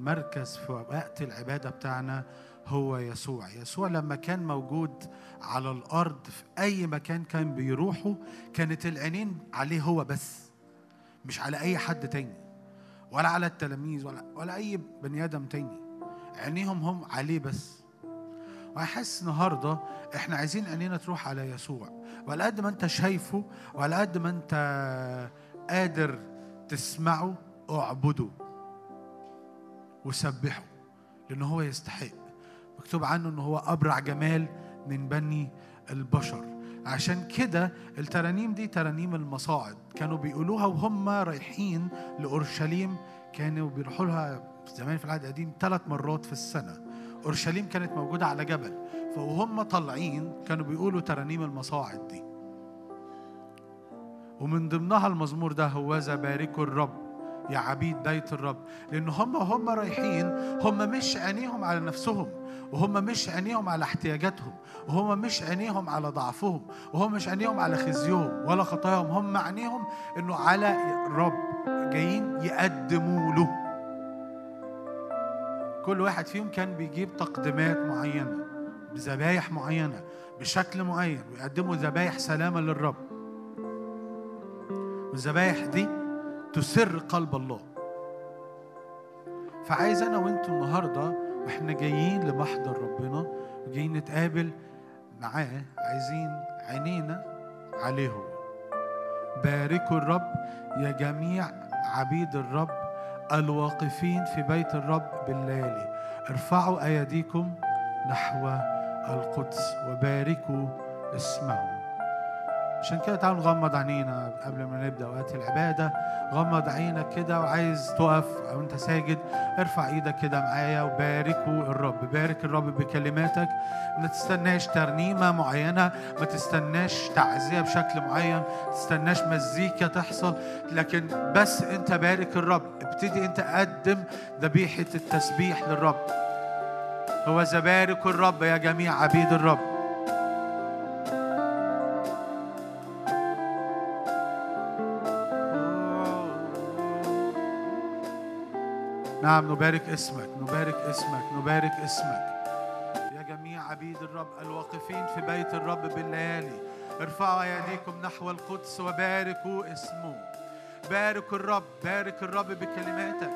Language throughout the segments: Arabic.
المركز في وقت العبادة بتاعنا هو يسوع. يسوع لما كان موجود على الأرض في أي مكان كان بيروحه كانت العينين عليه هو بس مش على أي حد تاني ولا على التلاميذ ولا, ولا أي بني آدم تاني. عينيهم هم عليه بس. وأحس النهاردة إحنا عايزين عينينا تروح على يسوع. وعلى قد ما أنت شايفه وعلى قد ما أنت قادر تسمعه اعبده. وسبحه لأنه هو يستحق. مكتوب عنه أنه هو أبرع جمال من بني البشر. عشان كده الترانيم دي ترانيم المصاعد. كانوا بيقولوها وهم رايحين لأورشليم. كانوا بيروحوا لها زمان في العهد القديم ثلاث مرات في السنة. أورشليم كانت موجودة على جبل. فوهم طالعين كانوا بيقولوا ترانيم المصاعد دي. ومن ضمنها المزمور ده هوذا باركوا الرب. يا عبيد بيت الرب. لأن هم هم رايحين هم مش عينيهم على نفسهم وهم مش عينيهم على احتياجاتهم وهم مش عينيهم على ضعفهم وهم مش عينيهم على خزيهم ولا خطاياهم. هم عينيهم إنه على الرب جايين يقدموا له. كل واحد فيهم كان بيجيب تقديمات معينة بذبايح معينة بشكل معين ويقدموا ذبايح سلامة للرب. والذبايح دي تسر قلب الله. فعايز أنا وأنتم النهارده وإحنا جايين لمحضر ربنا وجايين نتقابل معاه عايزين عينينا عليه باركوا الرب يا جميع عبيد الرب الواقفين في بيت الرب بالليالي ارفعوا أيديكم نحو القدس وباركوا اسمه. عشان كده تعالوا نغمض عينينا قبل ما نبدأ وقت العبادة. غمض عينك كده وعايز تقف أو أنت ساجد. ارفع إيدك كده معايا وباركوا الرب. بارك الرب بكلماتك. ما تستناش ترنيمة معينة. ما تستناش تعزية بشكل معين. ما تستناش مزيكا تحصل. لكن بس أنت بارك الرب. ابتدي أنت قدم ذبيحة التسبيح للرب. هو بارك الرب يا جميع عبيد الرب. نعم نبارك اسمك نبارك اسمك نبارك اسمك. يا جميع عبيد الرب الواقفين في بيت الرب بالليالي ارفعوا أيديكم نحو القدس وباركوا اسمه. بارك الرب بارك الرب بكلماتك.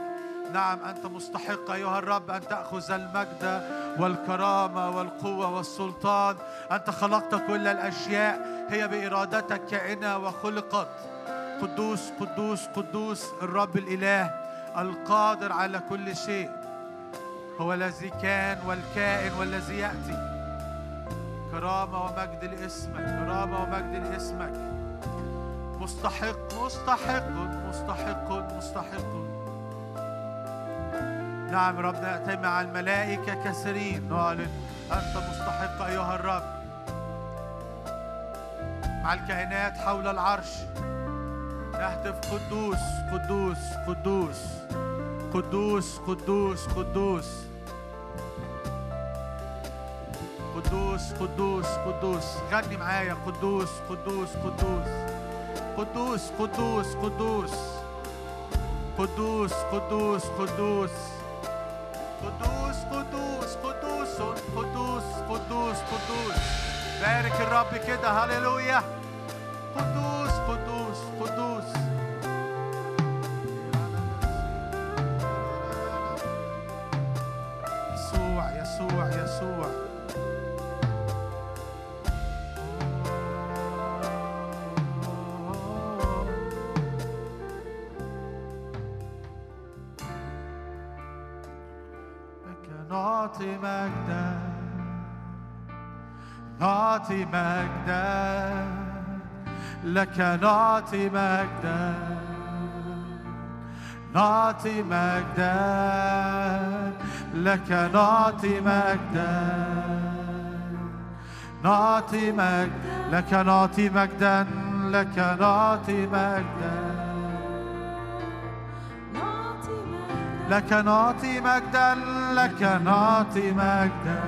نعم أنت مستحق أيها الرب أن تأخذ المجد والكرامة والقوة والسلطان. أنت خلقت كل الأشياء هي بإرادتك كائنه وخلقت. قدوس قدوس قدوس الرب الإله. القادر على كل شيء. هو الذي كان والكائن والذي يأتي. كرامة ومجد لاسمك كرامة ومجد لاسمك. مستحق مستحق مستحق مستحق. نعم رب نأتي مع الملائكة كثيرين. نعلن أنت مستحق أيها الرب. مع الكائنات حول العرش. نهتف قدوس قدوس قدوس. قدوس قدوس قدوس. قدوس قدوس قدوس. غني معايا. قدوس قدوس قدوس. قدوس قدوس قدوس. قدوس قدوس قدوس. قدوس قدوس قدوس. قدوس قدوس قدوس. بارك الرب كده. هللويا. قدوس نعطي مجدا نعطي مجدا لك نعطي مجدا نعطي مجدا لك نعطي مجدا نعطي مجدا لك نعطي مجدا لك نعطي مجدا لك نعطي مجدا لك نعطي مجدا.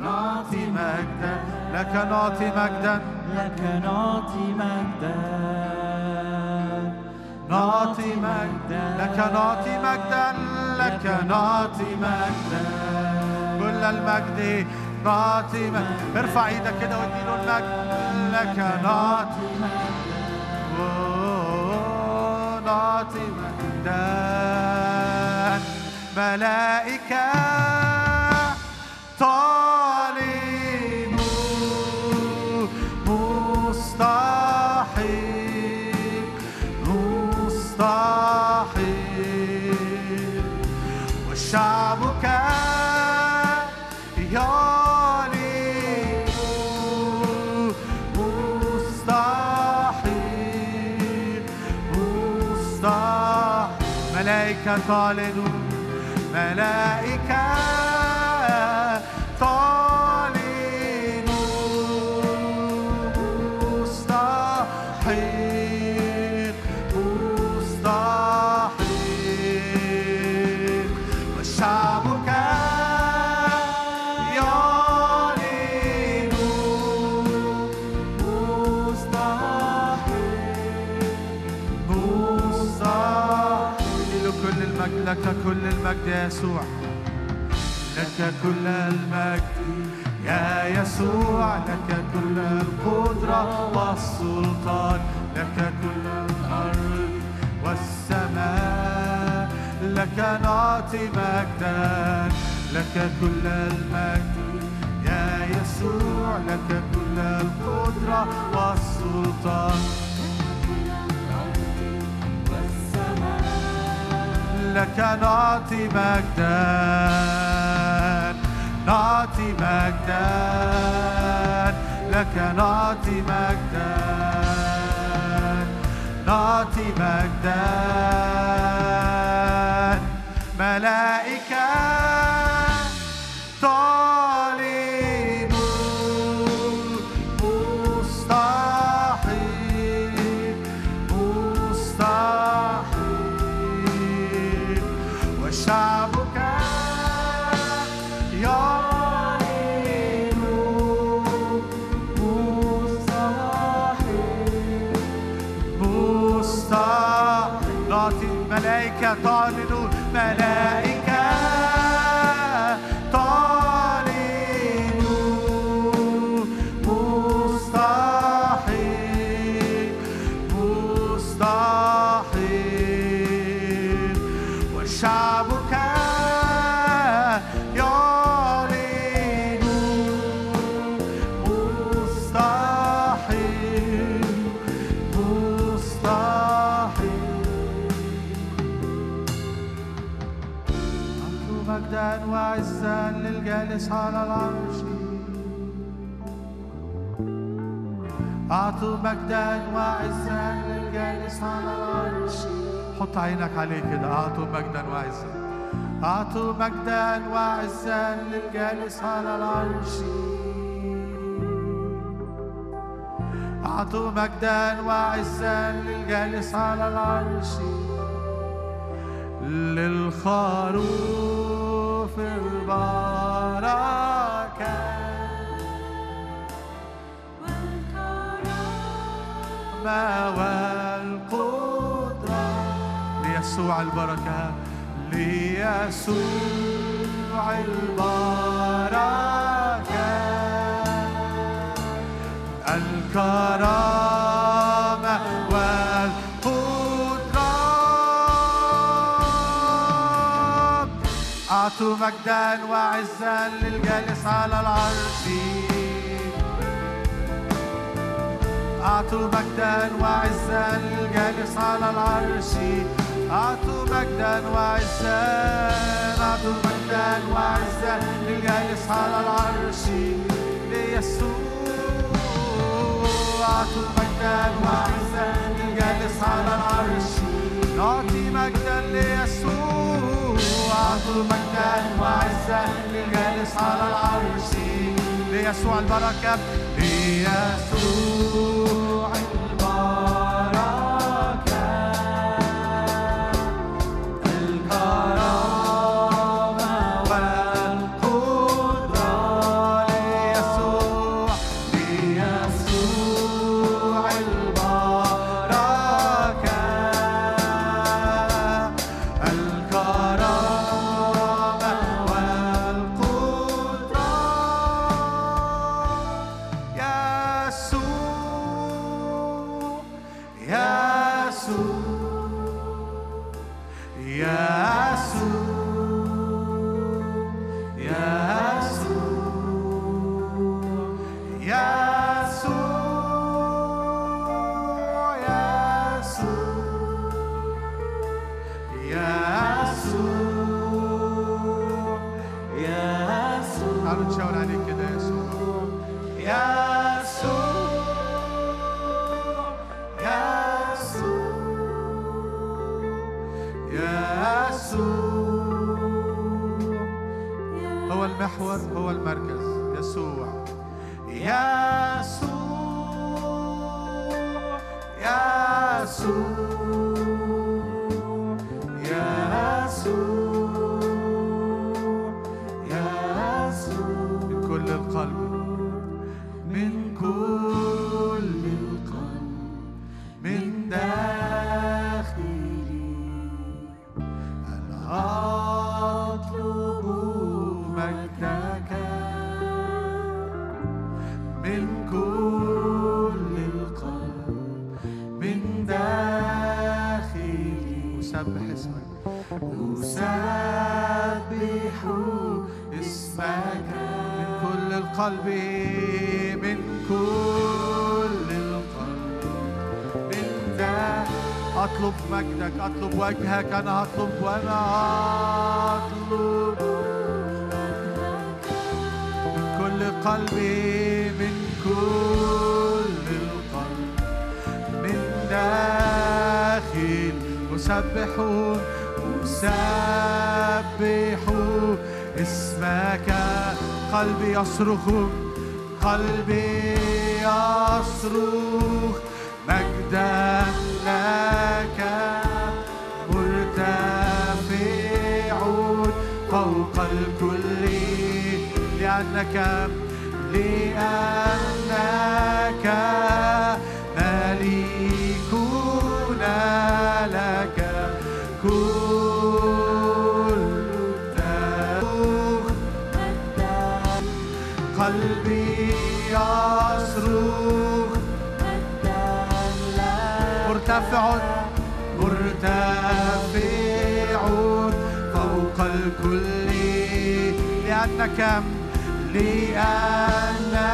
نعطي مجدا لك نعطي مجدا. لك نعطي مجدا. نعطي مجدا لك نعطي مجدا لك نعطي مجدا. كل المجد نعطي مجدا ارفع إيدك كده واديله المجد. لك نعطي نعطي مجدا. ملائكة تعلن تعلن ملائكة المجد يا يسوع لك كل المجد. يا يسوع لك كل القدرة والسلطان. لك كل الأرض والسماء. لك نعطي مجدا. لك كل المجد. يا يسوع لك كل القدرة والسلطان. لك نعطي مجدا نعطي مجدا لك نعطي مجدا نعطي مجدا. ملائكة وعزا للجالس على العرش. أعطوا مجدا وعزا للجالس على العرش. حط عينك عليه كده. أعطوا مجدا وعزا أعطوا مجدا وعزا للجالس على العرش. أعطوا مجدا وعزا للجالس على العرش. للخروف البركة ما والقدرة ليسوع البركة ليسوع البركة. الكرامة أعطوا مجدا وعزا للجالس على العرش. أعطوا مجدا وعزا للجالس على العرش. أعطوا مجدا وعزا أعطوا مجدا وعزا للجالس على العرش. ليسوع أعطوا مجدا وعزا للجالس على العرش. نعطي مجدا ليسوع أعطوا مجدا وعزا للجالس على العرش ليسوع البركة. ليسوع. يسوع. هو المحور هو المركز. يسوع. يسوع. يسوع. وجهك أنا هطلب وأنا أطلب من كل قلبي من كل القلب. من داخل أسبح أسبح اسمك قلبي يصرخ قلبي يصرخ مجدا لك فوق الكل لأنك لأنك مليكنا لك مرتفع مرتفع فوق الكل لأنك لأنك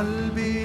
قلبي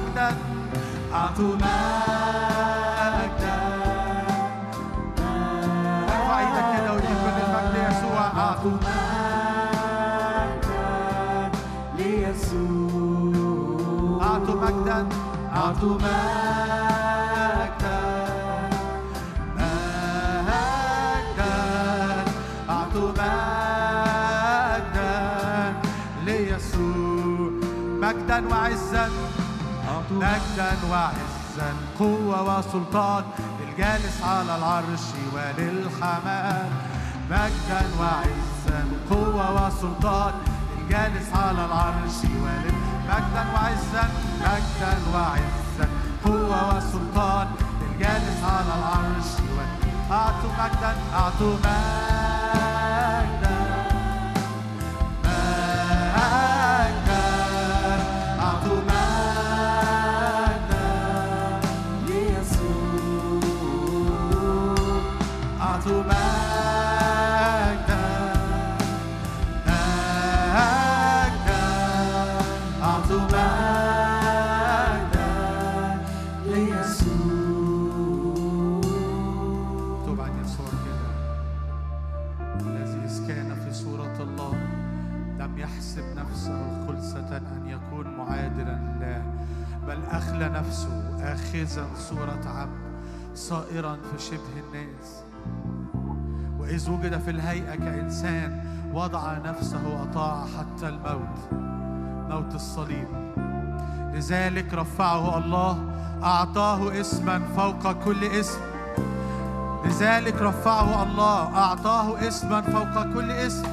مجدا أعطوا مجدا ارفع إيدك كده ودي كل المجد يسوع. أعطوا ليسوع. أعطوا مجدا أعطوا مجدا أعطوا مجدا ليسوع. مجدا وعزا. مجدا وعزا قوة وسلطان للجالس على العرش وللحمام. مجدا وعزا قوة وسلطان للجالس على العرش ولل مجدا وعزا مجدا وعزا قوة وسلطان للجالس على العرش ول- أعطوا مجدا أعطوا مجدا آخذا صورة عبد صائرا في شبه الناس. وإذ وجد في الهيئة كإنسان وضع نفسه وأطاع حتى الموت موت الصليب. لذلك رفعه الله أعطاه اسما فوق كل اسم. لذلك رفعه الله أعطاه اسما فوق كل اسم.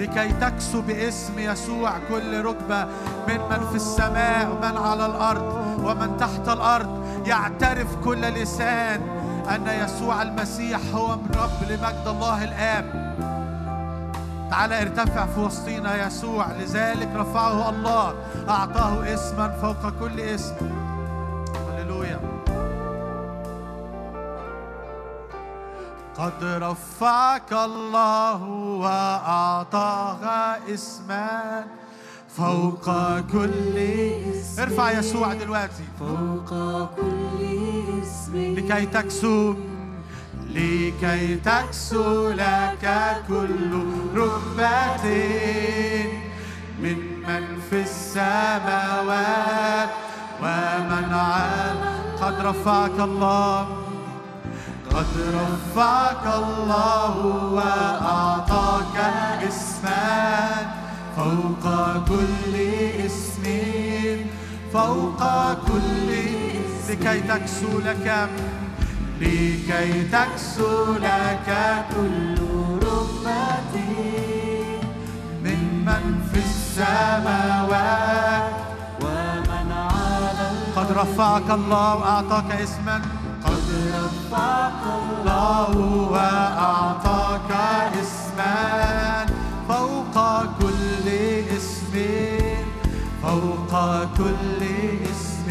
لكي تكسو باسم يسوع كل ركبة من من في السماء ومن على الأرض ومن تحت الأرض. يعترف كل لسان أن يسوع المسيح هو من رب لمجد الله الآب. تعالى ارتفع في وسطينا يسوع. لذلك رفعه الله أعطاه اسما فوق كل اسم. هللويا. قد رفعك الله وأعطاك اسما فوق كل اسم. ارفع يسوع دلوقتي. فوق كل اسم. لكي تكسو. لكي تكسو لك كل ركبة. ممن في السماوات ومن على. قد رفعك الله. قد رفعك الله وأعطاك اسما. فوق كل اسم فوق كل اسم. لكي تكسو لك لكي تكسو لك كل ركبة ممن في السماوات ومن على قد رفعك الله وأعطاك اسما. قد رفعك الله وأعطاك اسما. فوق كل فوق كل اسم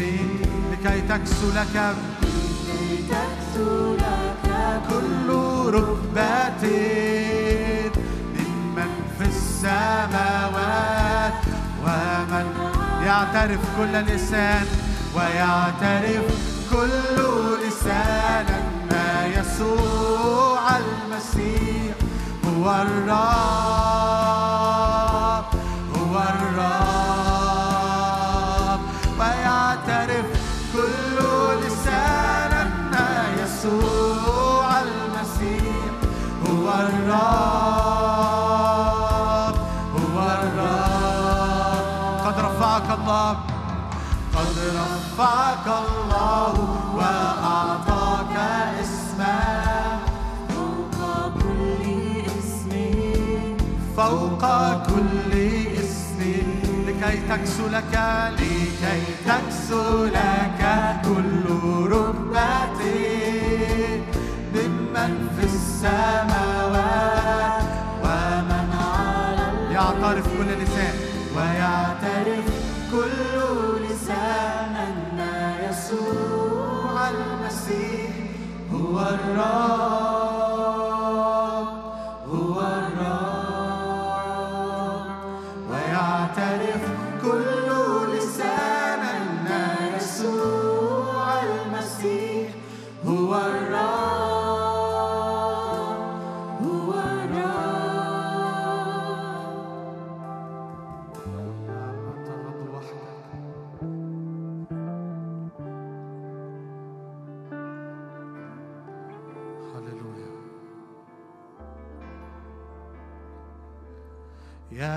لكي تكسو لك تكسو لك كل ركبة ممن في السماوات ومن يعترف كل لسان ويعترف كل لسان أن يسوع المسيح هو الرب. رفعك الله وأعطاك اسما فوق كل اسم فوق كل لكي تكسو لك لكي تكسو لك كل ركبة ممن في السماوات ومن على يعترف كل لسان. ويعترف كل لسان أن يسوع المسيح هو الرب.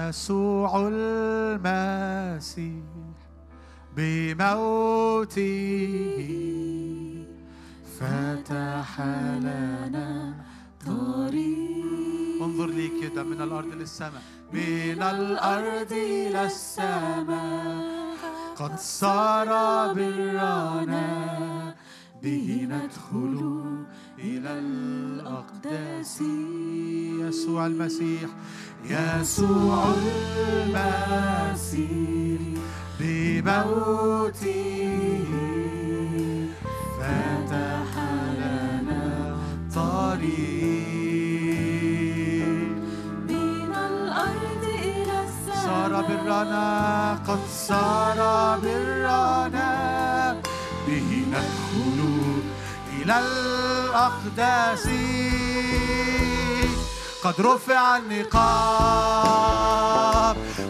يسوع المسيح بموته. فتح لنا طريق. انظر لي كده من الأرض للسماء. من الأرض إلى السماء قد صار برنا به ندخل إلى الاقداس يسوع المسيح. يسوع المسيح بموته فتح لنا طريق. من الأرض إلى السماء. صار برنا قد صار برنا به ندخل إلى الأقداس قد رفع النقاب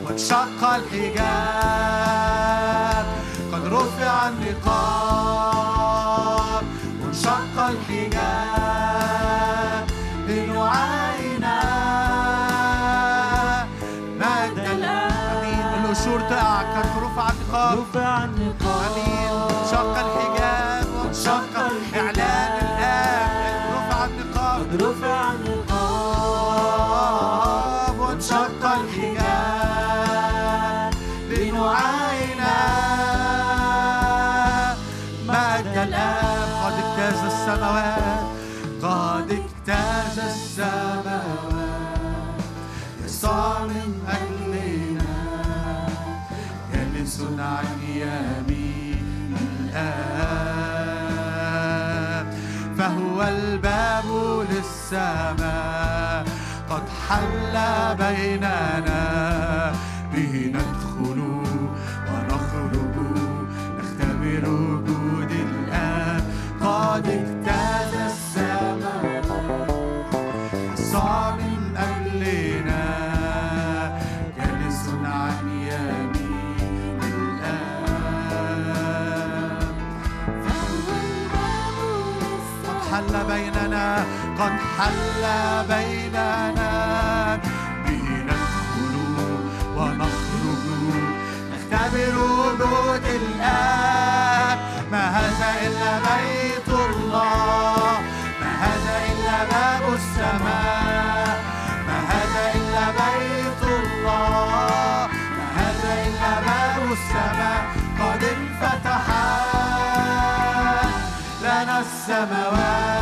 وانشق الحجاب. قد رفع النقاب وانشق الحجاب. لنعاينا مجد أمين. القشور تقع قد رفع النقاب. رفع النقاب. الباب للسماء قد حل بيننا به قد حل بيننا به ندخل ونخرج نختبر وجود الآب ما هذا إلا بيت الله؟ ما هذا إلا باب السماء؟ ما هذا إلا بيت الله؟ ما هذا إلا باب السماء؟ قد انفتحت لنا السماوات.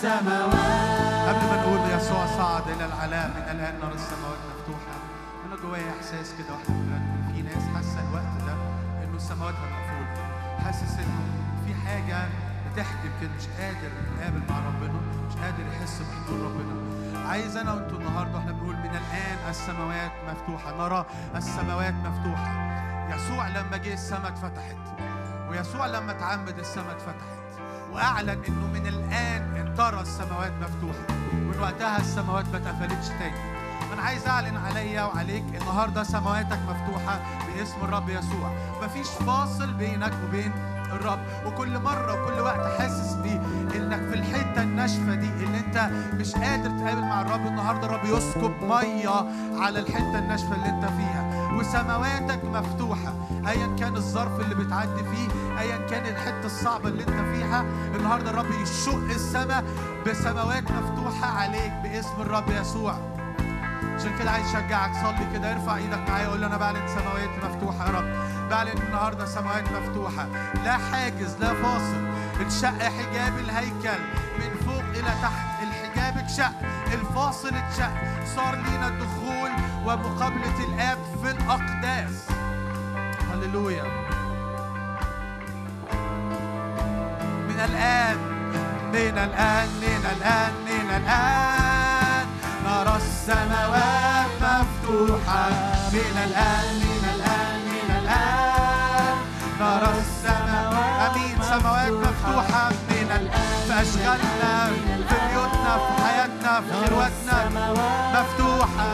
السماوات. قبل ما نقول يسوع صعد إلى العلاء من الآن نرى السماوات مفتوحة. أنا جوايا إحساس كده وإحنا بنرنم في ناس حاسة الوقت ده إنه السماوات مقفولة حاسس إنه في حاجة بتحجب كده مش قادر يتقابل مع ربنا مش قادر يحس بحضور ربنا. عايز أنا وأنتوا النهاردة وإحنا بنقول من الآن السماوات مفتوحة نرى السماوات مفتوحة. يسوع لما جه السماء اتفتحت ويسوع لما اتعمد السماء اتفتحت وأعلن إنه من الآن إن ترى السماوات مفتوحة من وقتها السماوات ما اتقفلتش تاني. أنا عايز أعلن عليا وعليك النهارده سماواتك مفتوحة باسم الرب يسوع. مفيش فاصل بينك وبين الرب وكل مرة وكل وقت حاسس بيه إنك في الحتة الناشفة دي اللي أنت مش قادر تقابل مع الرب. النهارده الرب يسكب مية على الحتة الناشفة اللي أنت فيها. وسماواتك مفتوحة ايا كان الظرف اللي بتعدي فيه ايا كان الحتة الصعبة اللي أنت فيها. النهارده الرب يشق السماء بسماوات مفتوحة عليك باسم الرب يسوع. عشان كده عايز أشجعك. صلي كده ارفع إيدك معايا قول له أنا بعلن سماوات مفتوحة يا رب. بعلن النهارده سماوات مفتوحة. لا حاجز لا فاصل. انشق حجاب الهيكل من فوق إلى تحت. الحجاب اتشق الفاصل اتشق. صار لينا الدخول ومقابلة الآب في الأقداس. هللويا. من الآن من الآن من الآن من الآن. نرى السماوات مفتوحة. من الآن من الآن من الآن. نرى السماوات أمين سماوات مفتوحة. من الآن في أشغالنا في بيوتنا في حياتنا في خلوتنا مفتوحة.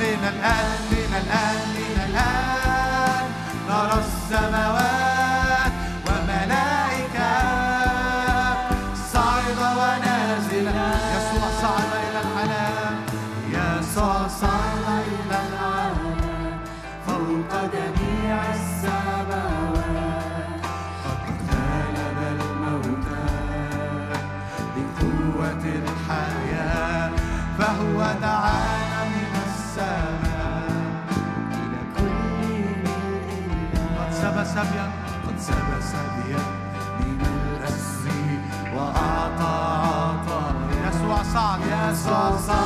من الآن من الآن من الآن. نرى السماوات صعد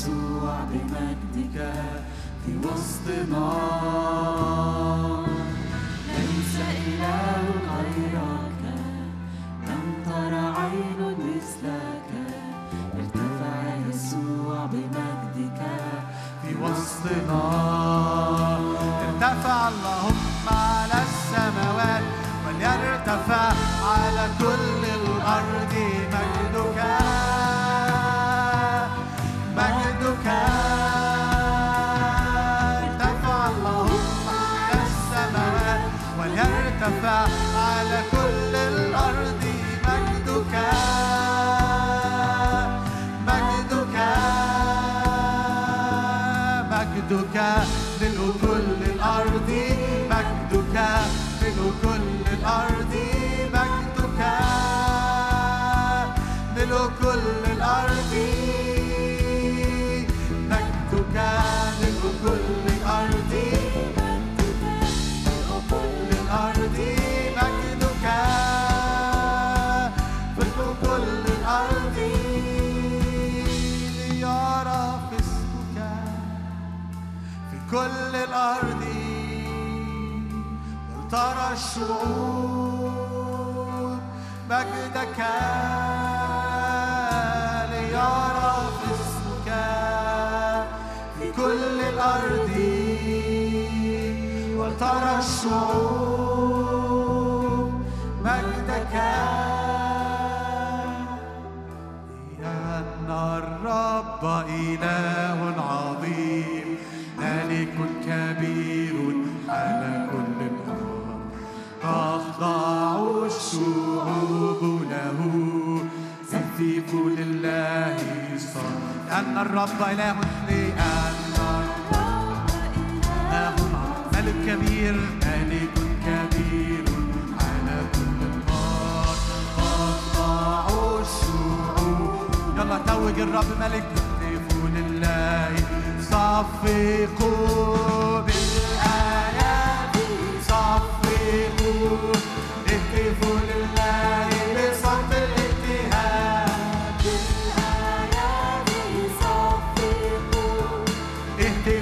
يسوع بمجدك في وسطنا الرب إله لأن الرب إله ملك كبير ملك كبير على كل الأرض تطلع الشعوب يلا توج الرب ملك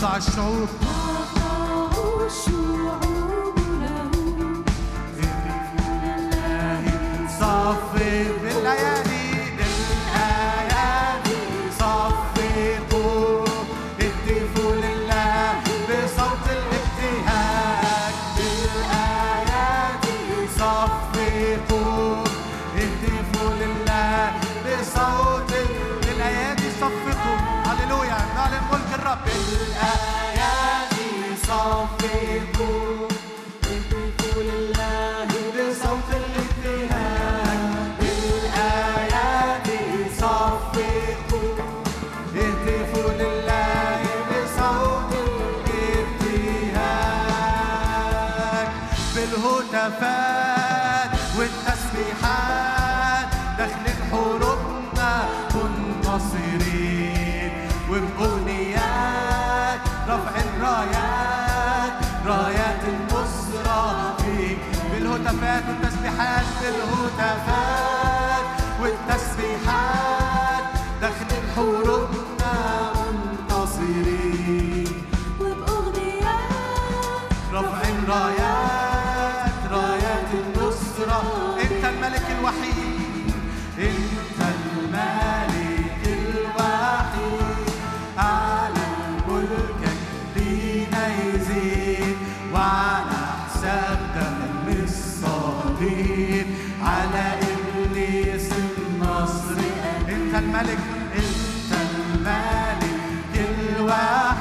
thy soul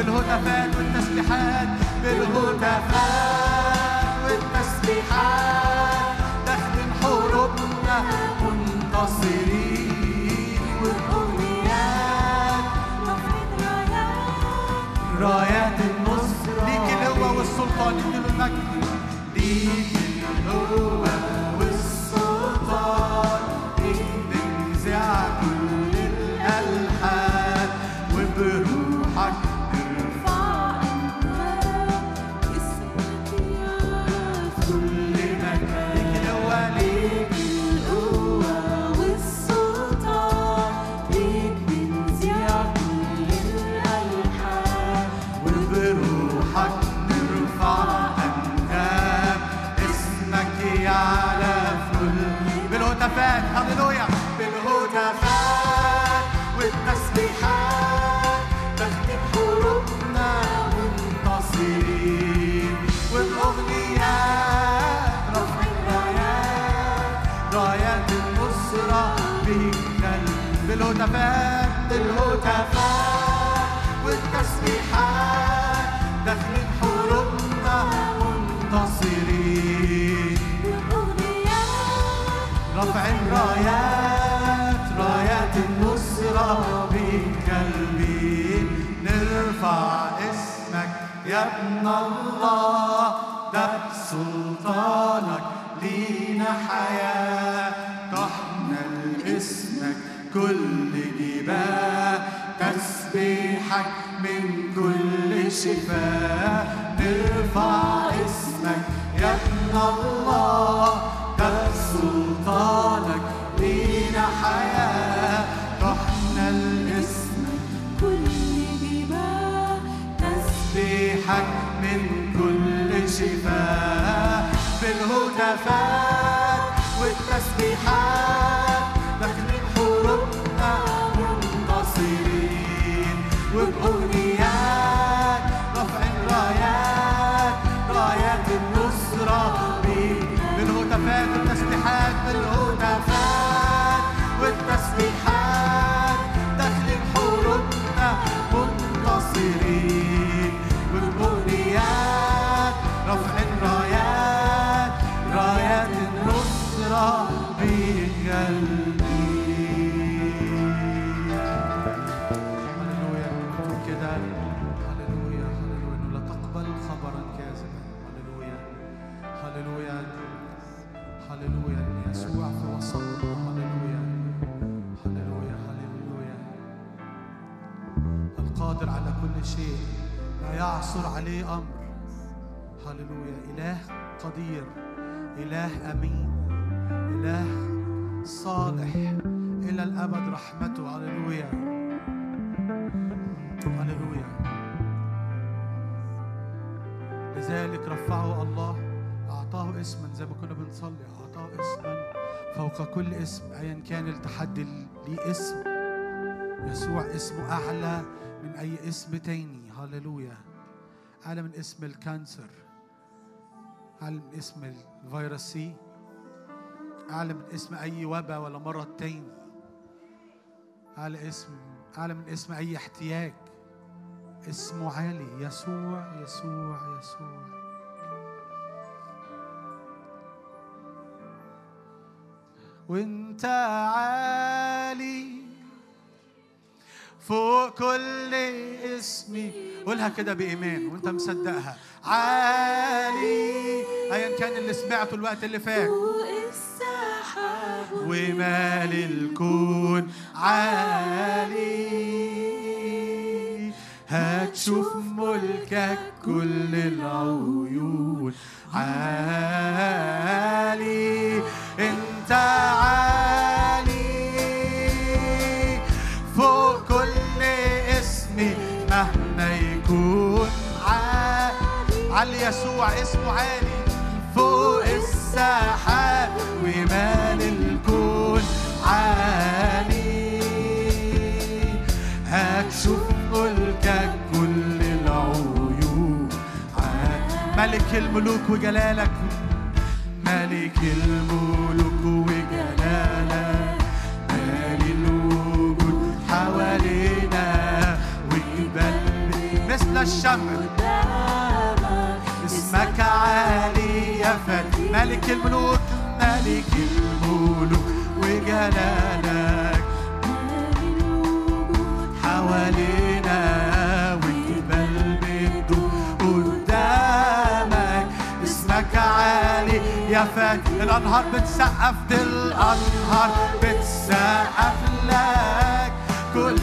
بالهتافات والتسبيحات بالهتافات والتسبيحات. نخدم حروبنا منتصرين. والأمنيات نفرض رايات رايات النصر ليك الهوى والسلطان ليك المجد. ليك ابن الله. ده سلطانك لينا حياة. تحمل اسمك كل جباه تسبيحك من كل شفاء. نرفع اسمك يا ابن الله ده سلطانك لينا حياة. تحمل اسمك تسبيحك من كل شفاء. بالهتافات قدير اله امين اله صالح إلى الأبد رحمته هللويا. هللويا. لذلك رفعه الله أعطاه اسما زي ما كنا بنصلي أعطاه اسما فوق كل اسم أيا كان التحدي ليه اسم. يسوع اسمه أعلى من أي اسم تاني. هللويا. أعلى من اسم ال cancer. أعلى من اسم الفيروس سي. أعلى من اسم أي وباء ولا مرض تاني. أعلى اسم أعلى من اسم أي احتياج. اسمه عالي. يسوع يسوع يسوع. وأنت عالي فوق كل اسمي قولها كده بإيمان وأنت مصدقها. عالي ايا كان اللي سمعته الوقت اللي فات. ومال الكون عالي. هتشوف ملكك كل العيون عالي. انت عالي. فوق كل اسم مهما يكون عالي. علي يسوع اسمه عالي. فوق الساحات ومال ملك الملوك وجلالك. ملك الملوك وجلالك. مالي الوجود حوالينا. وجبال مثل الشمع. اسمك عالي يا فتى ملك الملوك ملك الملوك وجلالك. حوالينا. والجبال بتدور يفات الأنهار بتسقف دي الأنهار بتسقف لك. كل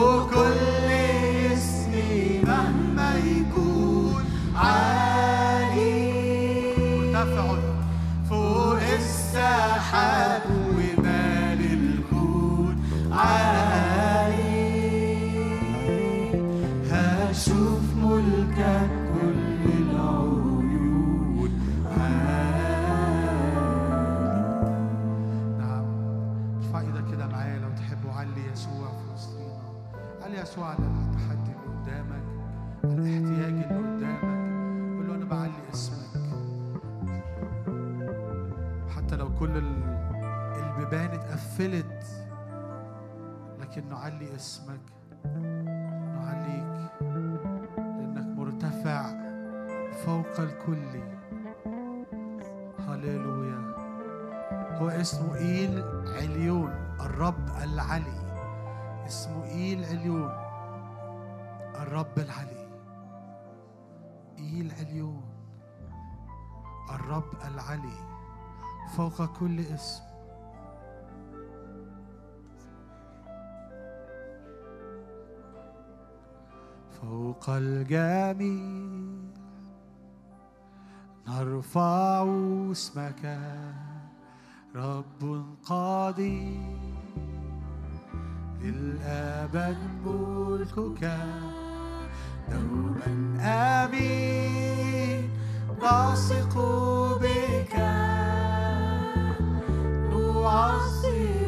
poco. الرب العلي فوق كل اسم. فوق الجميع نرفع اسمك رب قدير للأبد ملكك دوما آمين. واثق بك. نعظم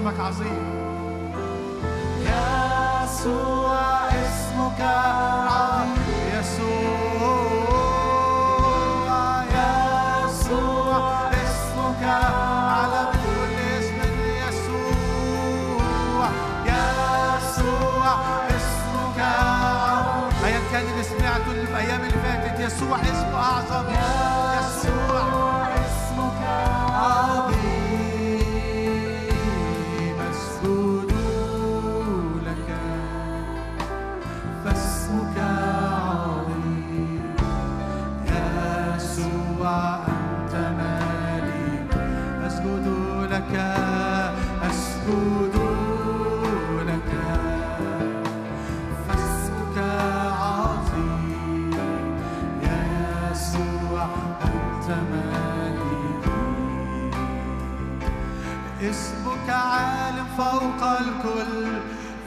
اسمك عظيم. يسوع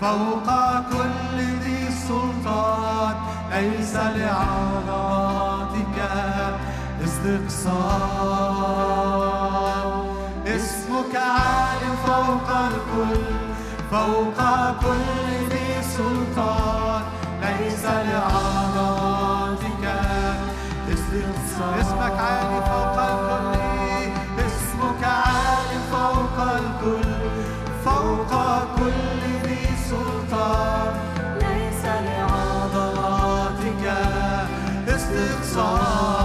فوق كل ذي سلطان ليس لعظاتك استقصاء؟ اسمك عال فوق الكل فوق كل ذي سلطان ليس لعظاتك استقصاء؟ اسمك عال فوق الكل اسمك عال فوق الكل. the song.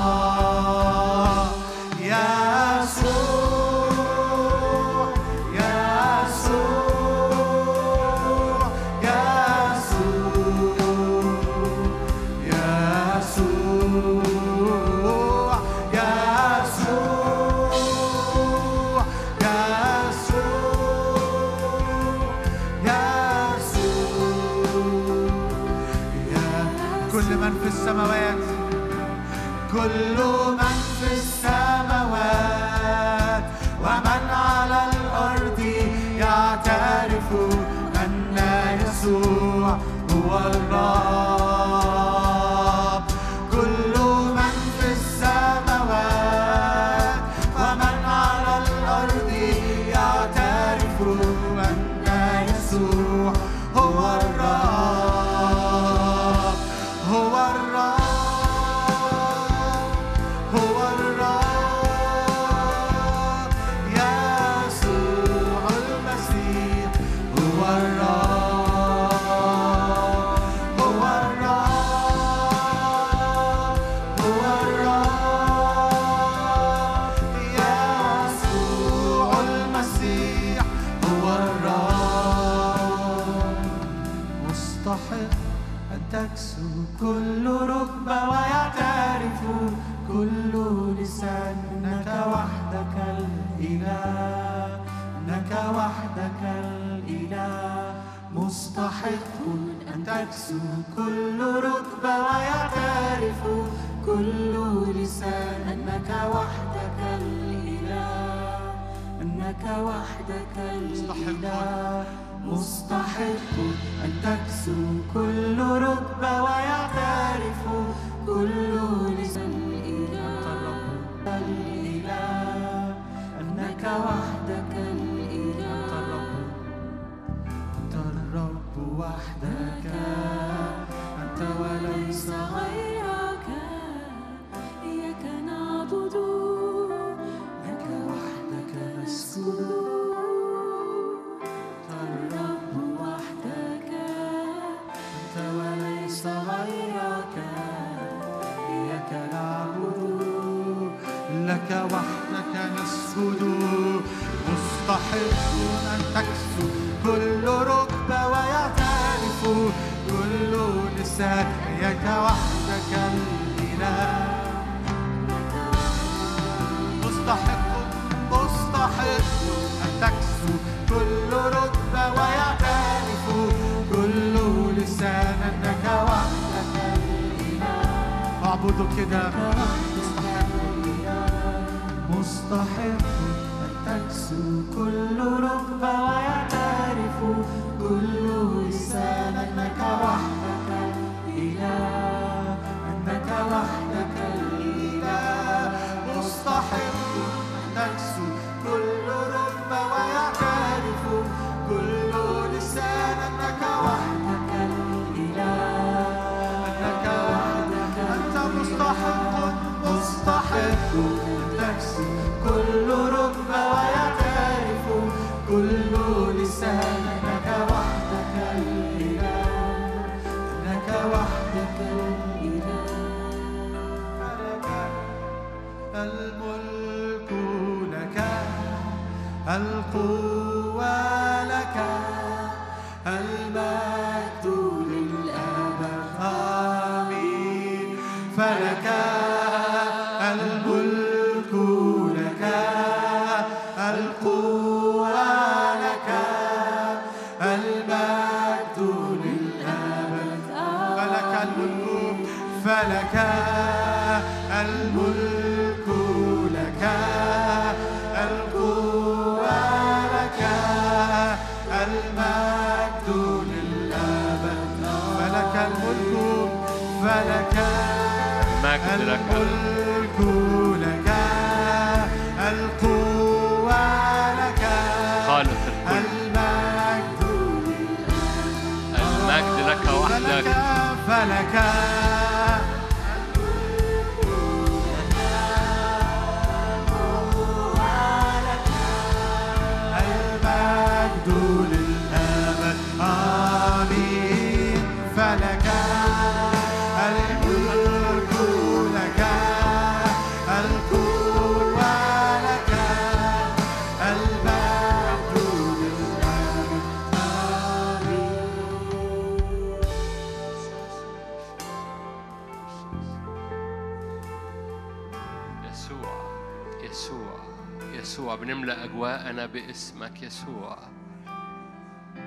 يسوع.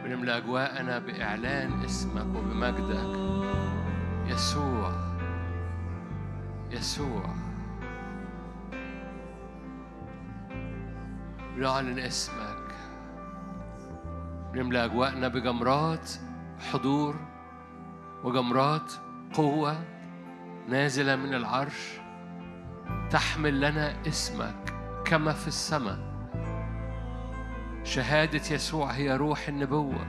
بنملأ أجواءنا بإعلان اسمك وبمجدك. يسوع يسوع. بنعلن اسمك. بنملأ أجواءنا بجمرات حضور وجمرات قوة نازلة من العرش. تحمل لنا اسمك كما في السماء. شهادة يسوع هي روح النبوة.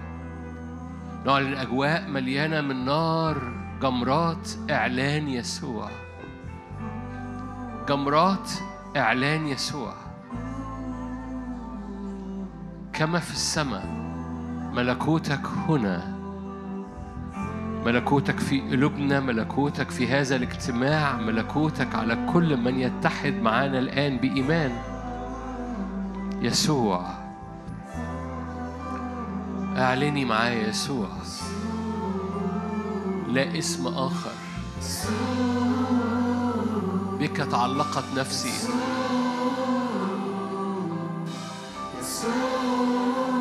نعلن أجواء مليانة من نار جمرات إعلان يسوع. جمرات إعلان يسوع. كما في السماء ملكوتك هنا. ملكوتك في قلوبنا ملكوتك في هذا الاجتماع ملكوتك على كل من يتحد معنا الآن بإيمان. يسوع. اعلني معايا يسوع. لا اسم آخر. بك تعلقت نفسي.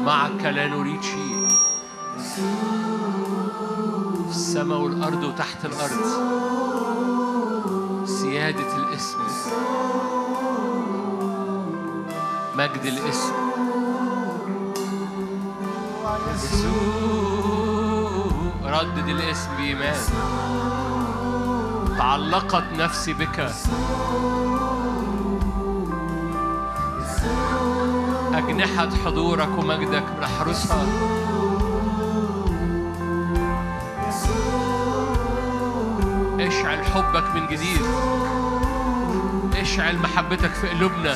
معك لا نريد شيء. في السماء والأرض وتحت الأرض. سيادة الاسم. مجد الاسم. ردد الاسم بإيمان تعلقت نفسي بك. أجنحة حضورك ومجدك نحرسها اشعل حبك من جديد. اشعل محبتك في قلوبنا.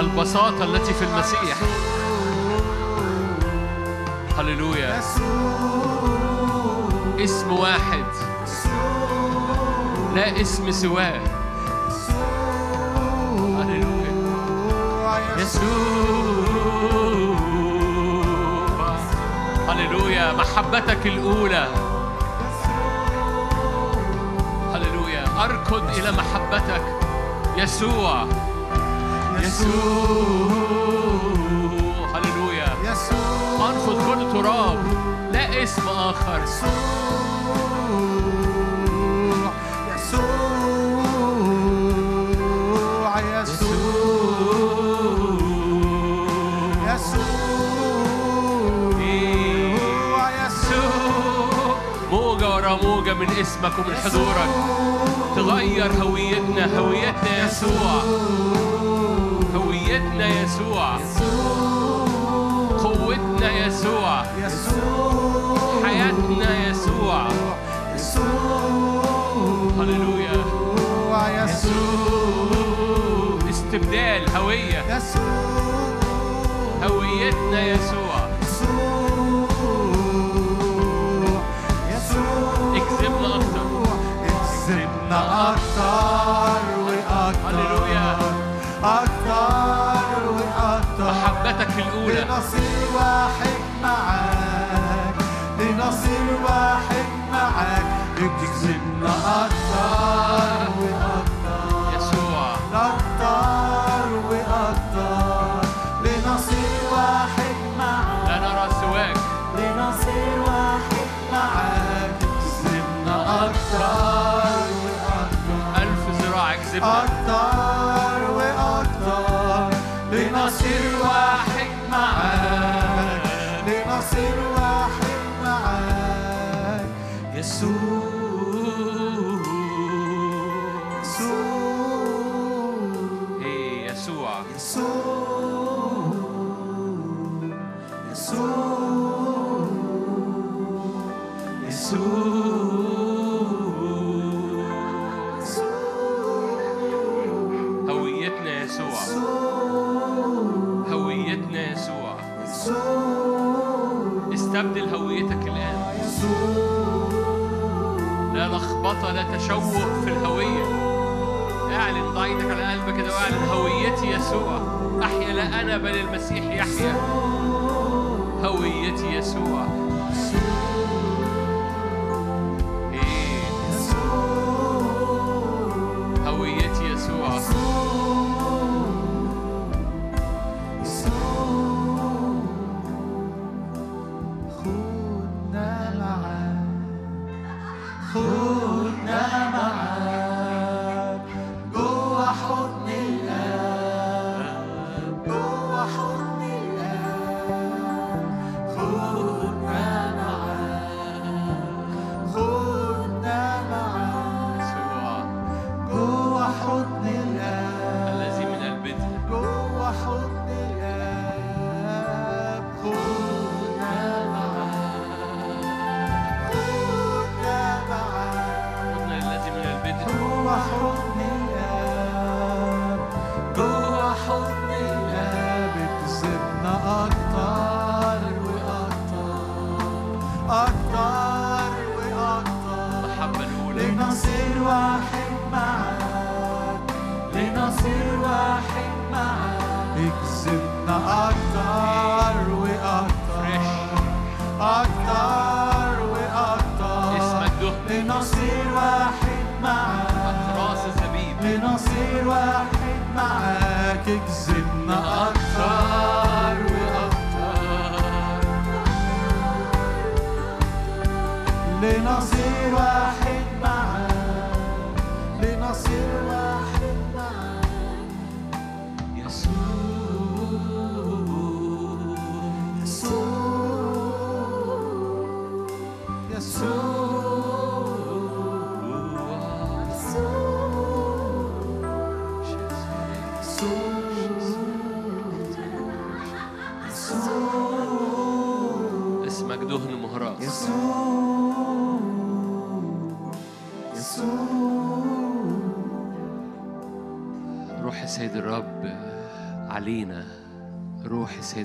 البساطة التي في المسيح. هللويا. اسم واحد. لا اسم سواه. هللويا. يسوع. هللويا. محبتك الأولى. هللويا. أركض إلى محبتك. يسوع. يسوع. كل تراب لا اسم آخر. موجة ورا موجة من اسمك ومن حضورك تغير هويتنا هويتنا يسوع. هويتنا يسوع. قوتنا يسوع. حياتنا يسوع. هللويا. يسوع. استبدال هوية. هويتنا يسوع. اكذبنا أكتر. اكذبنا أكتر وأكتر. هللويا. أكتر وأكتر. محبتك الأولى. لنصير تشوه في الهوية. أعلن ضع إيدك على قلبك كده واعلن هويتي يسوع. أحيا لا أنا بل المسيح يحيا. هويتي يسوع.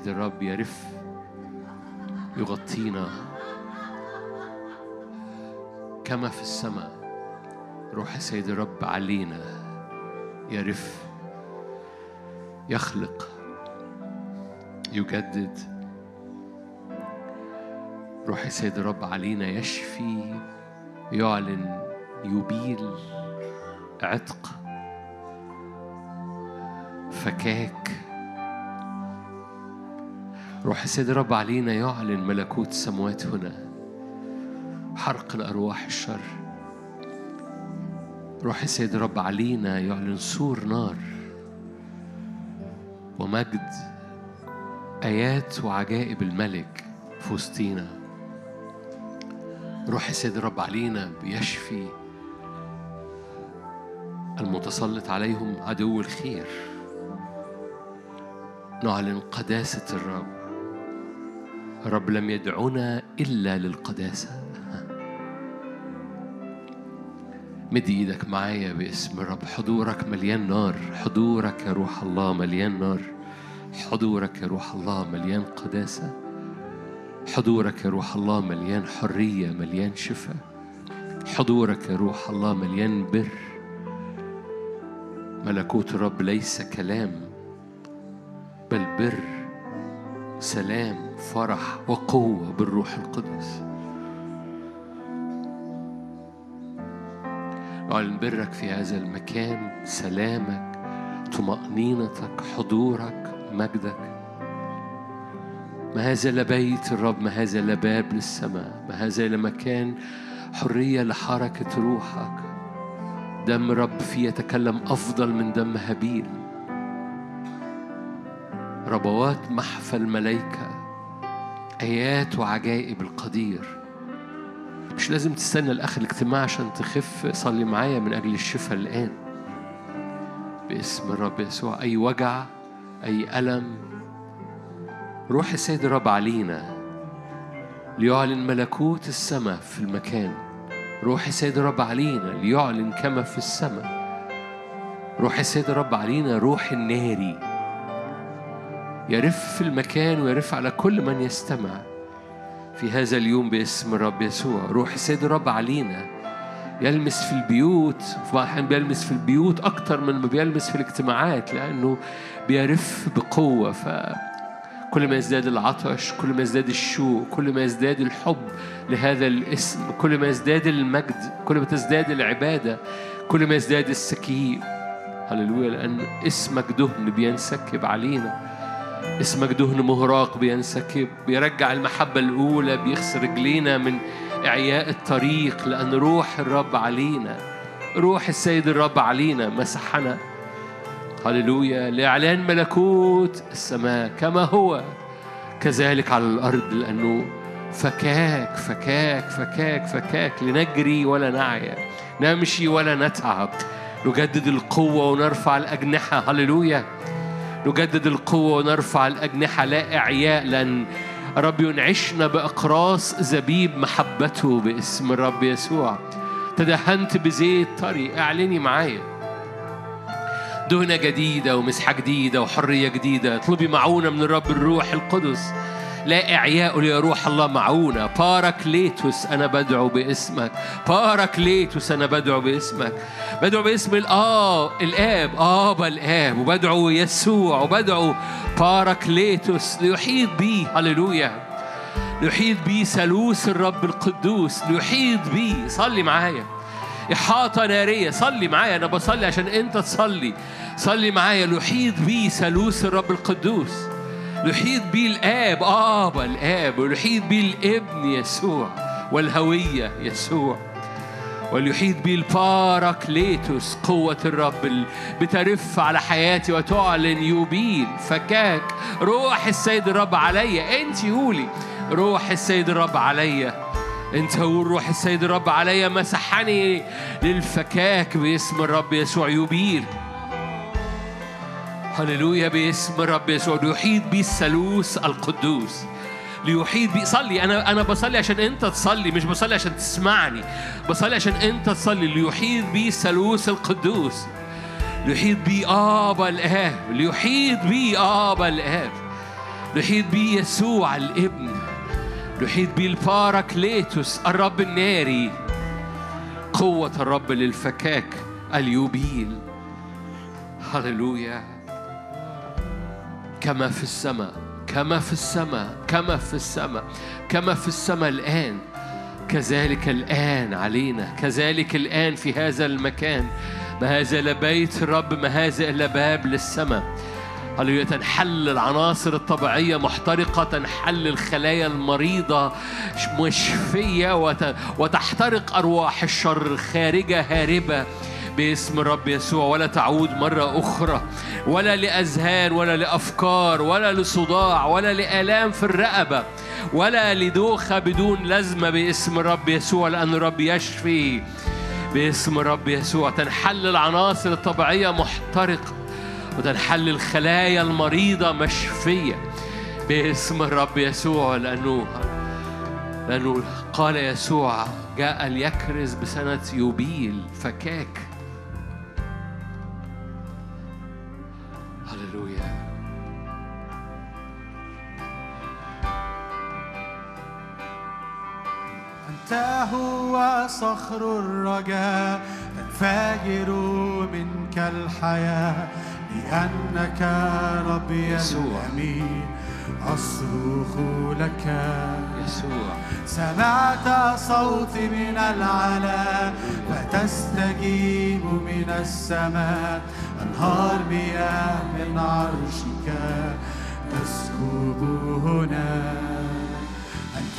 السيد الرب يرف يغطينا. كما في السماء روح السيد الرب علينا يرف يخلق يجدد. روح السيد الرب علينا يشفي يعلن يبيل عتق فكاك. روح السيد الرب علينا يعلن ملكوت السماوات هنا. حرق الأرواح الشر. روح السيد الرب علينا يعلن سور نار ومجد آيات وعجائب الملك في وسطينا. روح السيد الرب علينا بيشفي المتسلط عليهم عدو الخير. نعلن قداسة الرب. الرب لم يدعنا إلا للقداسة. مد إيدك معايا باسم الرب. حضورك مليان نار. حضورك يا روح الله مليان نار. حضورك يا روح الله مليان قداسة. حضورك يا روح الله مليان حرية مليان شفاء. حضورك يا روح الله مليان بر. ملكوت الرب ليس كلام بل بر سلام. فرح وقوة بالروح القدس. أعلن برك في هذا المكان سلامك طمأنينتك حضورك مجدك. ما هذا لبيت الرب ما هذا لباب للسماء. ما هذا لمكان حرية لحركة روحك. دم رب فيه يتكلم أفضل من دم هابيل. ربوات محفى الملائكة آيات وعجائب القدير. مش لازم تستنى لآخر الاجتماع عشان تخف. صلي معايا من أجل الشفاء الآن. باسم الرب يسوع. أي وجع أي ألم. روح السيد الرب علينا. ليعلن ملكوت السماء في المكان. روح السيد الرب علينا. ليعلن كما في السماء. روح السيد الرب علينا. روح الناري. يرف في المكان ويرف على كل من يستمع. في هذا اليوم باسم الرب يسوع روح السيد الرب علينا. يلمس في البيوت في بعض الأحيان بيلمس في البيوت أكتر من ما بيلمس في الاجتماعات لأنه بيرف بقوة. فكل ما يزداد العطش كل ما يزداد الشوق كل ما يزداد الحب لهذا الاسم كل ما يزداد المجد كل ما تزداد العبادة كل ما يزداد السكيب هللويا لأن اسمك دهن بينسكب علينا. اسمك دهن مهراق بينسكب بيرجع المحبة الأولى بيغسل رجلينا من إعياء الطريق لأن روح الرب علينا روح السيد الرب علينا مسحنا. هللويا! لإعلان ملكوت السماء كما هو كذلك على الأرض لأنه فكاك فكاك فكاك فكاك لنجري ولا نعيا نمشي ولا نتعب. نجدد القوة ونرفع الأجنحة. هللويا! نجدد القوة ونرفع الأجنحة لا إعياء لأن رب ينعشنا بأقراص زبيب محبته باسم الرب يسوع. تدهنت بزيت طري اعلني معايا. دهنة جديدة ومسحة جديدة وحرية جديدة. اطلبي معونة من الرب الروح القدس. لا إعياء يا روح الله معونة. باراكليتوس أنا بدعو باسمك. باراكليتوس أنا بدعو باسمك. بدعو باسم الآب. الآب آبا الآب. وبدعو يسوع. وبدعو باراكليتوس ليحيط بي. هللويا. ليحيط بي ثالوث الرب القدوس. ليحيط بي. صلي معايا. إحاطة نارية. صلي معايا. أنا بصلي عشان أنت تصلي. صلي معايا. ليحيط بي ثالوث الرب القدوس. يحيط بي الآب. آبا الآب ويحيط بي الابن يسوع. والهوية يسوع. وليحيط بي الباراكليتوس قوة الرب ال- بترف على حياتي وتعلن يوبيل فكاك. روح السيد الرب عليا انت قولي. روح السيد الرب عليا انت قول روح السيد الرب عليا مسحني للفكاك باسم الرب يسوع. يوبيل هللويا باسم الرب يسوع. يحيط بي الثالوث القدوس. ليحيط بي صلي. أنا أنا بصلي عشان أنت تصلي مش بصلي عشان تسمعني. بصلي عشان أنت تصلي. ليحيط بي ثالوث القدوس. ليحيط بي ابا الآب. ليحيط بي ابا الآب. ليحيط بي يسوع الابن. ليحيط بي الباراكليتوس الرب الناري. قوة الرب للفكاك اليوبيل. هللويا. كما في السماء كما في السماء كما في السماء كما في السماء الآن. كذلك الآن علينا كذلك الآن في هذا المكان. ما هذا لا بيت الرب ما هذا إلا باب للسماء. هللويا تنحل العناصر الطبيعية محترقة تنحل الخلايا المريضة مشفية وت- وتحترق أرواح الشر خارجة هاربة. باسم الرب يسوع ولا تعود مرة أخرى ولا لأذهان ولا لأفكار ولا لصداع ولا لآلام في الرقبة ولا لدوخة بدون لازمة باسم الرب يسوع لأن الرب يشفي باسم الرب يسوع. تنحل العناصر الطبيعية محترقة وتنحل الخلايا المريضة مشفية باسم الرب يسوع لأنه لأنه قال يسوع جاء ليكرز بسنة يوبيل فكاك. أنت هو صخر الرجاء تنفجر منك الحياة لأنك ربي يسوع. الأمين. أصرخ لك. يسوع. سمعت صوتي من العلا فتستجيب من السماء. أنهار مياه من عرشك تسكب هنا.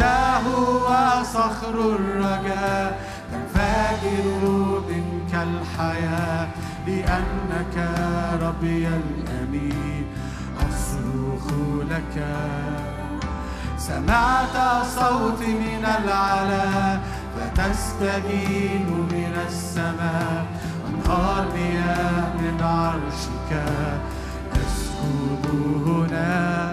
أنت هو صخر الرجاء تنفجر منك الحياة لأنك ربي الأمين. أصرخ لك. سمعت صوتي من العلا فتستجيب من السماء. أنهار مياه من عرشك. تسكب هنا.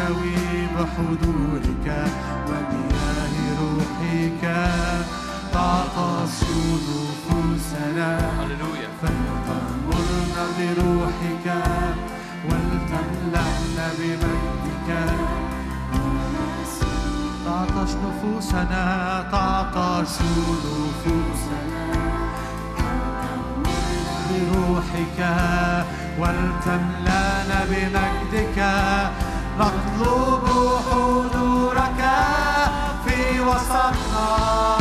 نرتوي بحضورك ومياه روحك. تعطش نفوسنا هللويا. فلتغمرنا بروحك ولتملأنا بمجدك. تعطش نفوسنا تعطش نفوسنا. بروحك ولتملأنا بمجدك. نطلب حضورك في وسطنا.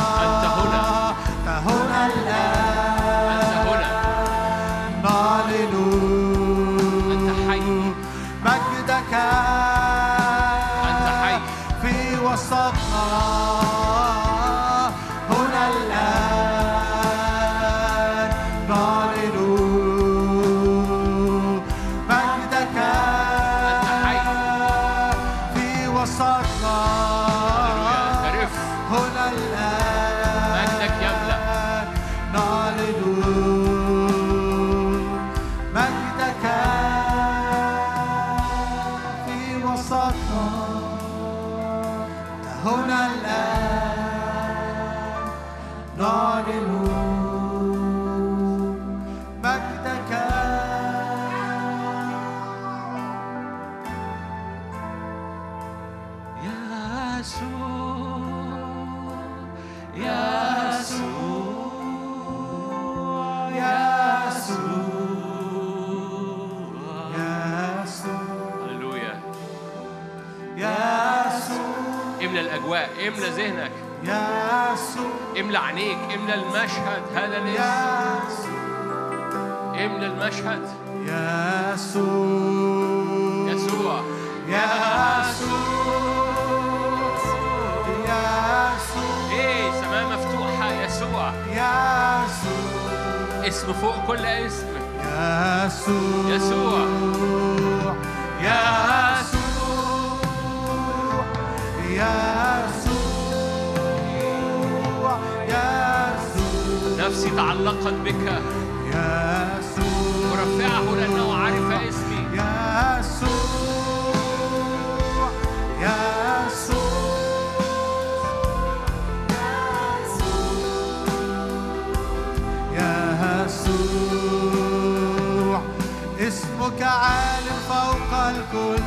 الأجواء. املى ذهنك. يسوع. املى عينيك. املى المشهد. هذا الاسم. يسوع. املى المشهد. يسوع يسوع. يسوع يسوع. إيه سماء مفتوحة. يسوع. يسوع. اسم فوق كل اسم. يسوع. يسوع. يسوع. يسوع نفسي تعلقت بك. يسوع. ورفعه لأنه عرف اسمي. يسوع. يسوع. يسوع. اسمك عال فوق الكل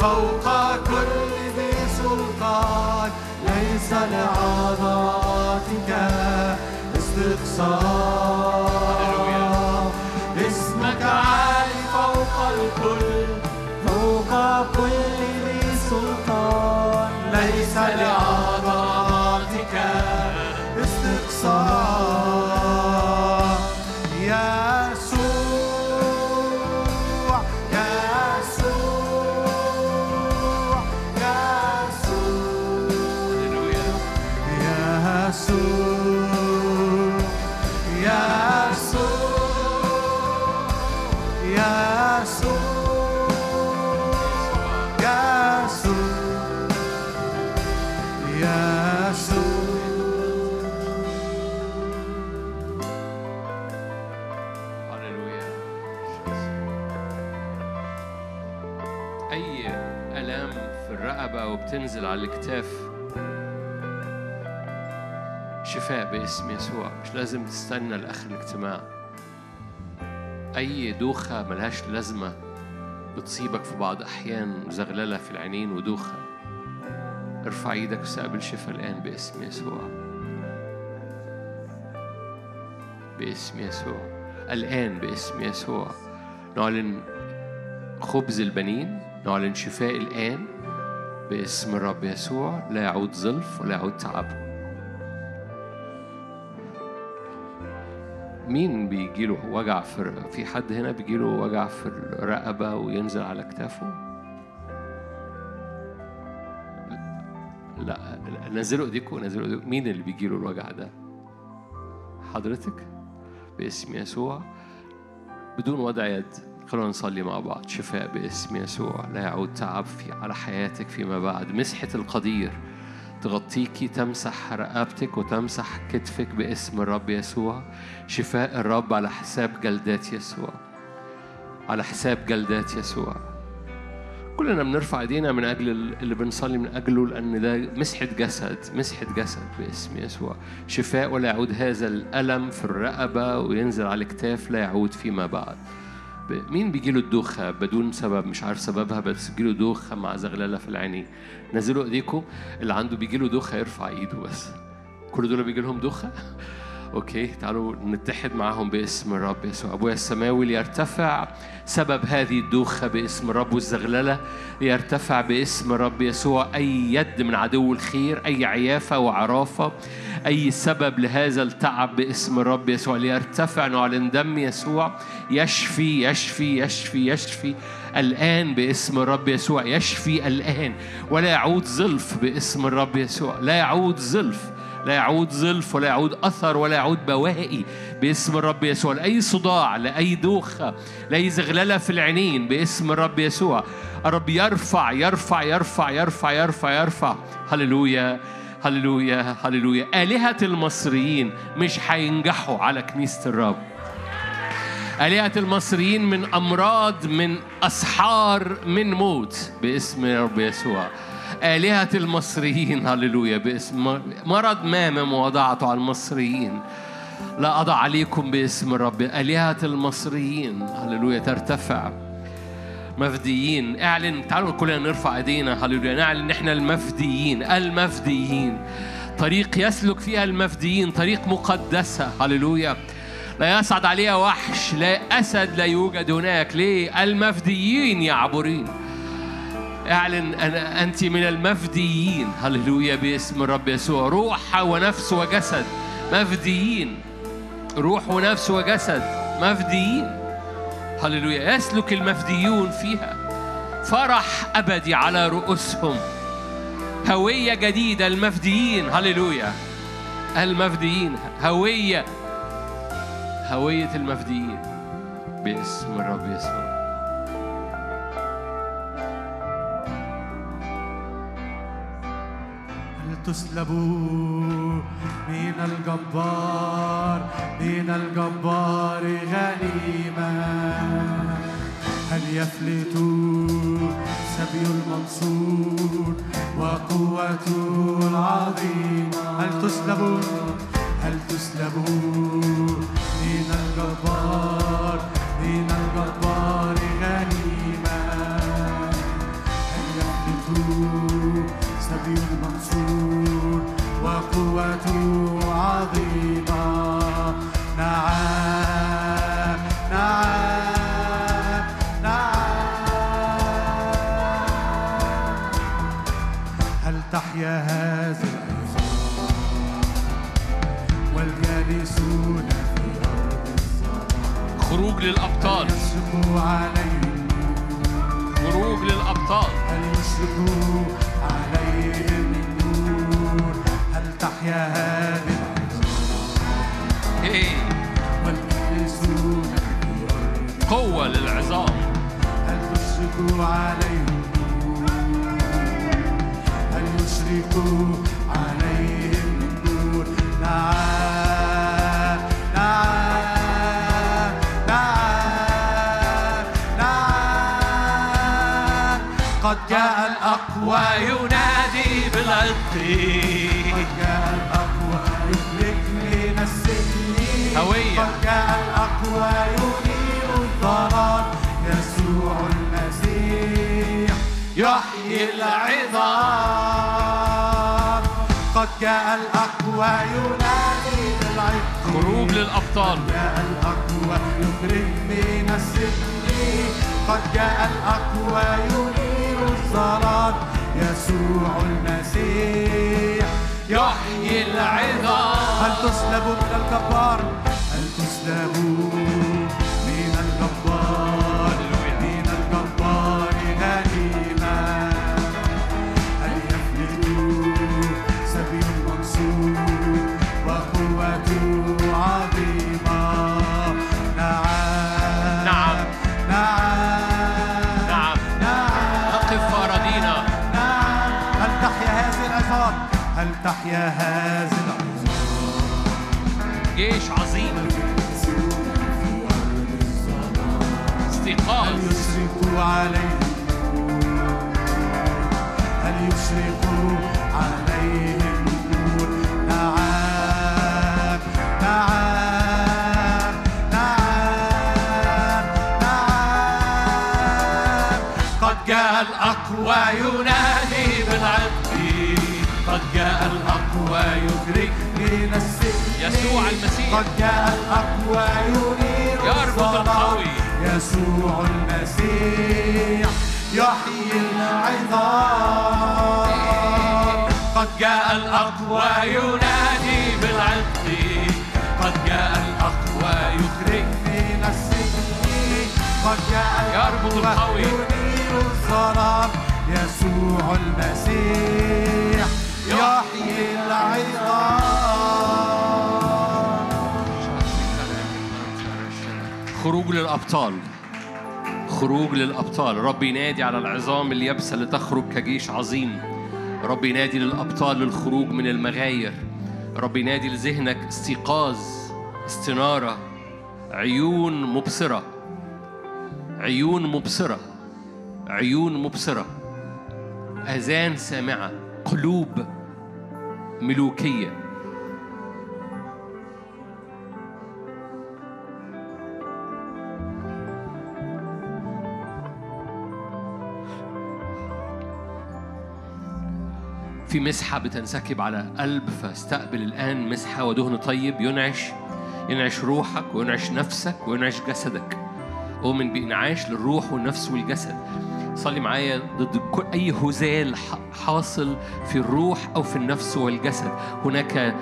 فوق كل ذي سلطان. ليس لعظمتك اسمك عال فوق الكل فوق كل ذي سلطان. ليس وبتنزل على الكتاف شفاء باسم يسوع. مش لازم تستنى لآخر الاجتماع. أي دوخة ملهاش لازمة. بتصيبك في بعض أحيان زغللة في العينين ودوخة. ارفع إيدك واستقبل شفاء الآن باسم يسوع. باسم يسوع. الآن باسم يسوع. نعلن خبز البنين. نعلن شفاء الآن. باسم الرب يسوع لا يعود ظلف ولا يعود تعب. مين بيجيله وجع في في حد هنا بيجيله وجع في الرقبة وينزل على كتافه؟ لا نزلوا ايديكم نزلوا ايديكم مين اللي بيجيله الوجع ده؟ حضرتك؟ باسم يسوع. بدون وضع يد. خلونا نصلي مع بعض. شفاء باسم يسوع. لا يعود تعب في على حياتك فيما بعد. مسحة القدير. تغطيكي تمسح رقبتك وتمسح كتفك باسم الرب يسوع. شفاء الرب على حساب جلدات يسوع. على حساب جلدات يسوع. كلنا بنرفع ايدينا من أجل اللي بنصلي من أجله لأن ده مسحة جسد. مسحة جسد باسم يسوع. شفاء ولا يعود هذا الألم في الرقبة وينزل على الكتاف. لا يعود فيما بعد. مين بيجيله الدوخة بدون سبب؟ مش عارف سببها بس بيجيله دوخة مع زغللة في العينين. نزلوا ايديكم اللي عنده بيجيله دوخة يرفع ايده بس. كل دول بيجي لهم دوخة؟ أوكي تعالوا نتحد معاهم باسم الرب يسوع. أبويا السماوي ليرتفع سبب هذه الدوخة باسم الرب والزغللة. ليرتفع باسم الرب يسوع أي يد من عدو الخير أي عيافة وعرافة أي سبب لهذا التعب باسم الرب يسوع. ليرتفع نعلن دم يسوع. يشفي يشفي يشفي يشفي الآن باسم الرب يسوع. يشفي الآن. ولا يعود زلف باسم الرب يسوع. لا يعود زلف لا يعود زلف ولا يعود أثر ولا يعود بواقي باسم الرب يسوع لأي صداع لأي دوخة لأي زغللة في العينين باسم الرب يسوع. الرب يرفع يرفع يرفع يرفع يرفع يرفع. هللويا هللويا هللويا. آلهة المصريين مش هينجحوا على كنيسة الرب. آلهة المصريين من أمراض من أسحار من موت. باسم رب يسوع. آلهة المصريين هللويا باسم مرض ما من وضعته على المصريين. لا أضع عليكم باسم الرب. آلهة المصريين هللويا ترتفع. مفديين اعلن تعالوا كلنا نرفع ايدينا هللويا نعلن إن إحنا المفديين المفديين. طريق يسلك فيها المفديين طريق مقدسة هللويا. لا يصعد عليها وحش لا أسد لا يوجد هناك. ليه؟ المفديين يعبرين. اعلن أنا أنت من المفديين. هللويا باسم الرب يسوع. روح ونفس وجسد. مفديين. روح ونفس وجسد. مفديين. هللويا. يسلك المفديون فيها. فرح أبدي على رؤوسهم. هوية جديدة المفديين. هللويا. المفديين. هوية. هوية المفديين. باسم الرب يسوع. تسلبوا من الجبار من الجبار غنيمة. هل يفلت سبي المنصور وقوته العظيمة هل تسلبوا هل تسلبوا من الجبار عليهم. خروج للأبطال. هل يشرق عليهم النور؟ هل تحيا هذه إيه. أرض قوة للعظام. هل تشرق عليهم هل يشرق عليهم النور؟ نعم. وينادي بالعتق قد جاء الأقوى من السجن هوية. قد جاء الأقوى ينير الظلام يسوع المسيح يحيي العظام. قد جاء الأقوى ينادي بالعتق خروج للأبطال. جاء الأقوى يخرج من السجن. قد جاء الأقوى ينير الظلام يسوع المسيح يحيي العظام. هل تسلب من الجبار هل تسلب؟ ينادي بالعتق قد جاء الأقوى يخرج من السجن يسوع المسيح. قد جاء الأقوى ينير يربط. القوي. يسوع المسيح يحيي العظام قد جاء الأقوى ينادي بالعتق قد جاء الأقوى يخرج من السجن قد جاء يربط القوي. ينير الظلام يسوع المسيح يحيي العظام. خروج للأبطال. خروج للأبطال. رب ينادي على العظام اليابسة لتخرج كجيش عظيم. رب ينادي للأبطال للخروج من المغاير. رب ينادي لذهنك استيقاظ استنارة عيون مبصرة. عيون مبصرة. عيون مبصرة. آذان سامعة قلوب ملوكية. في مسحة بتنسكب على قلب فاستقبل الآن مسحة ودهن طيب. ينعش ينعش روحك وينعش نفسك وينعش جسدك. أؤمن بإنعاش للروح والنفس والجسد. صلي معايا ضد كل أي هزال حاصل في الروح أو في النفس والجسد. هناك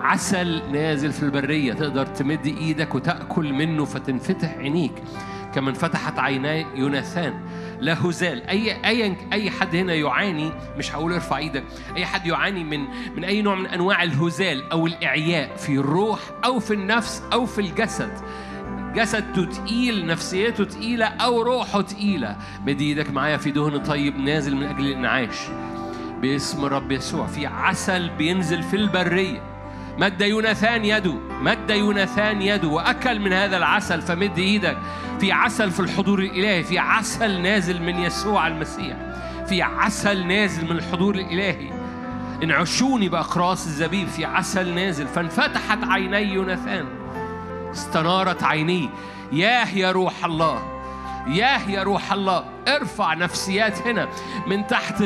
عسل نازل في البرية تقدر تمد إيدك وتأكل منه فتنفتح عينيك. كما انفتحت عيناي يوناثان. لا هزال. اي اي أي حد هنا يعاني مش هقول ارفع إيدك. أي حد يعاني من من أي نوع من أنواع الهزال أو الإعياء في الروح أو في النفس أو في الجسد. جسده تقيل نفسيته تقيلة أو روحه تقيلة. مد إيدك معايا في دهن طيب نازل من أجل الإنعاش. باسم الرب يسوع في عسل بينزل في البرية. مد يوناثان يده مد يوناثان يده وأكل من هذا العسل. فمد إيدك في عسل في الحضور الإلهي في عسل نازل من يسوع المسيح. في عسل نازل من الحضور الإلهي. انعشوني بأقراص الزبيب في عسل نازل. فانفتحت عيني يوناثان. استنارت عينيه ياه يا روح الله. ياه يا روح الله. ارفع نفسيات هنا من تحت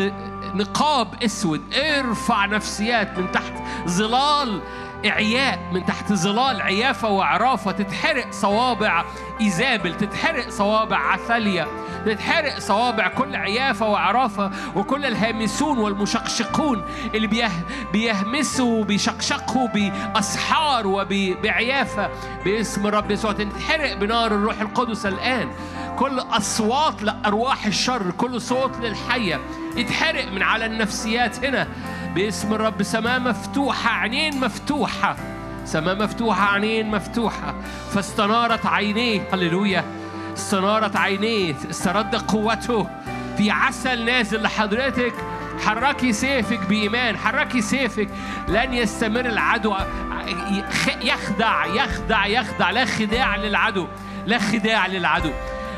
نقاب اسود. ارفع نفسيات من تحت ظلال إعياء. من تحت ظلال عيافة وعرافة تتحرق صوابع إيزابل تتحرق صوابع عثالية تتحرق صوابع كل عيافة وعرافة وكل الهامسون والمشقشقون اللي بيه بيهمسوا وبيشقشقوا بأسحار وبعيافة باسم الرب يسوع. تتحرق بنار الروح القدس الآن. كل أصوات لأرواح الشر كل صوت للحية يتحرق من على النفسيات هنا باسم الرب. سماء مفتوحة عينين مفتوحة. سماء مفتوحة عينين مفتوحة. فاستنارت عينيه هللويا. استنارت عينيه استرد قوته. في عسل نازل لحضرتك. حركي سيفك بإيمان حركي سيفك. لن يستمر العدو. يخدع يخدع يخدع. لا خداع للعدو لا خداع للعدو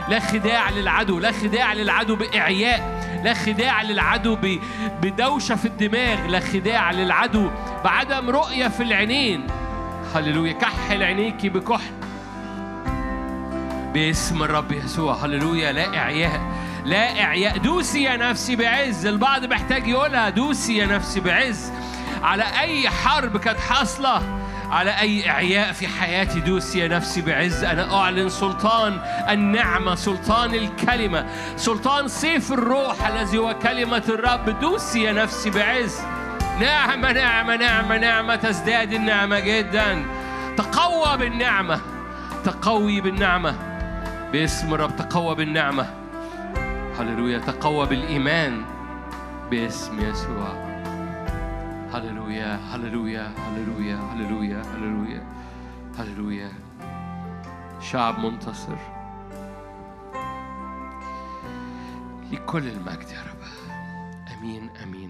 لا خداع للعدو لا خداع للعدو بإعياء لا خداع للعدو بدوشة في الدماغ لا خداع للعدو بعدم رؤية في العينين. هللويا. كحل عينيكي بكحل. باسم الرب يسوع. هللويا. لا إعياء لا إعياء. دوسي يا نفسي بعز. البعض محتاج يقولها. دوسي يا نفسي بعز. على أي حرب كانت حاصلة على أي إعياء في حياتي دوسي يا نفسي بعز. أنا أعلن سلطان النعمة سلطان الكلمة سلطان سيف الروح الذي هو كلمة الرب. دوسي يا نفسي بعز. نعمة نعمة نعمة نعمة تزداد النعمة جدا. تقوى بالنعمة تقوي بالنعمة. باسم الرب تقوى بالنعمة. هللويا تقوى بالإيمان باسم يسوع. هللويا هللويا هللويا هللويا هللويا هللويا. شعب منتصر. لكل المجد يا رب. آمين آمين.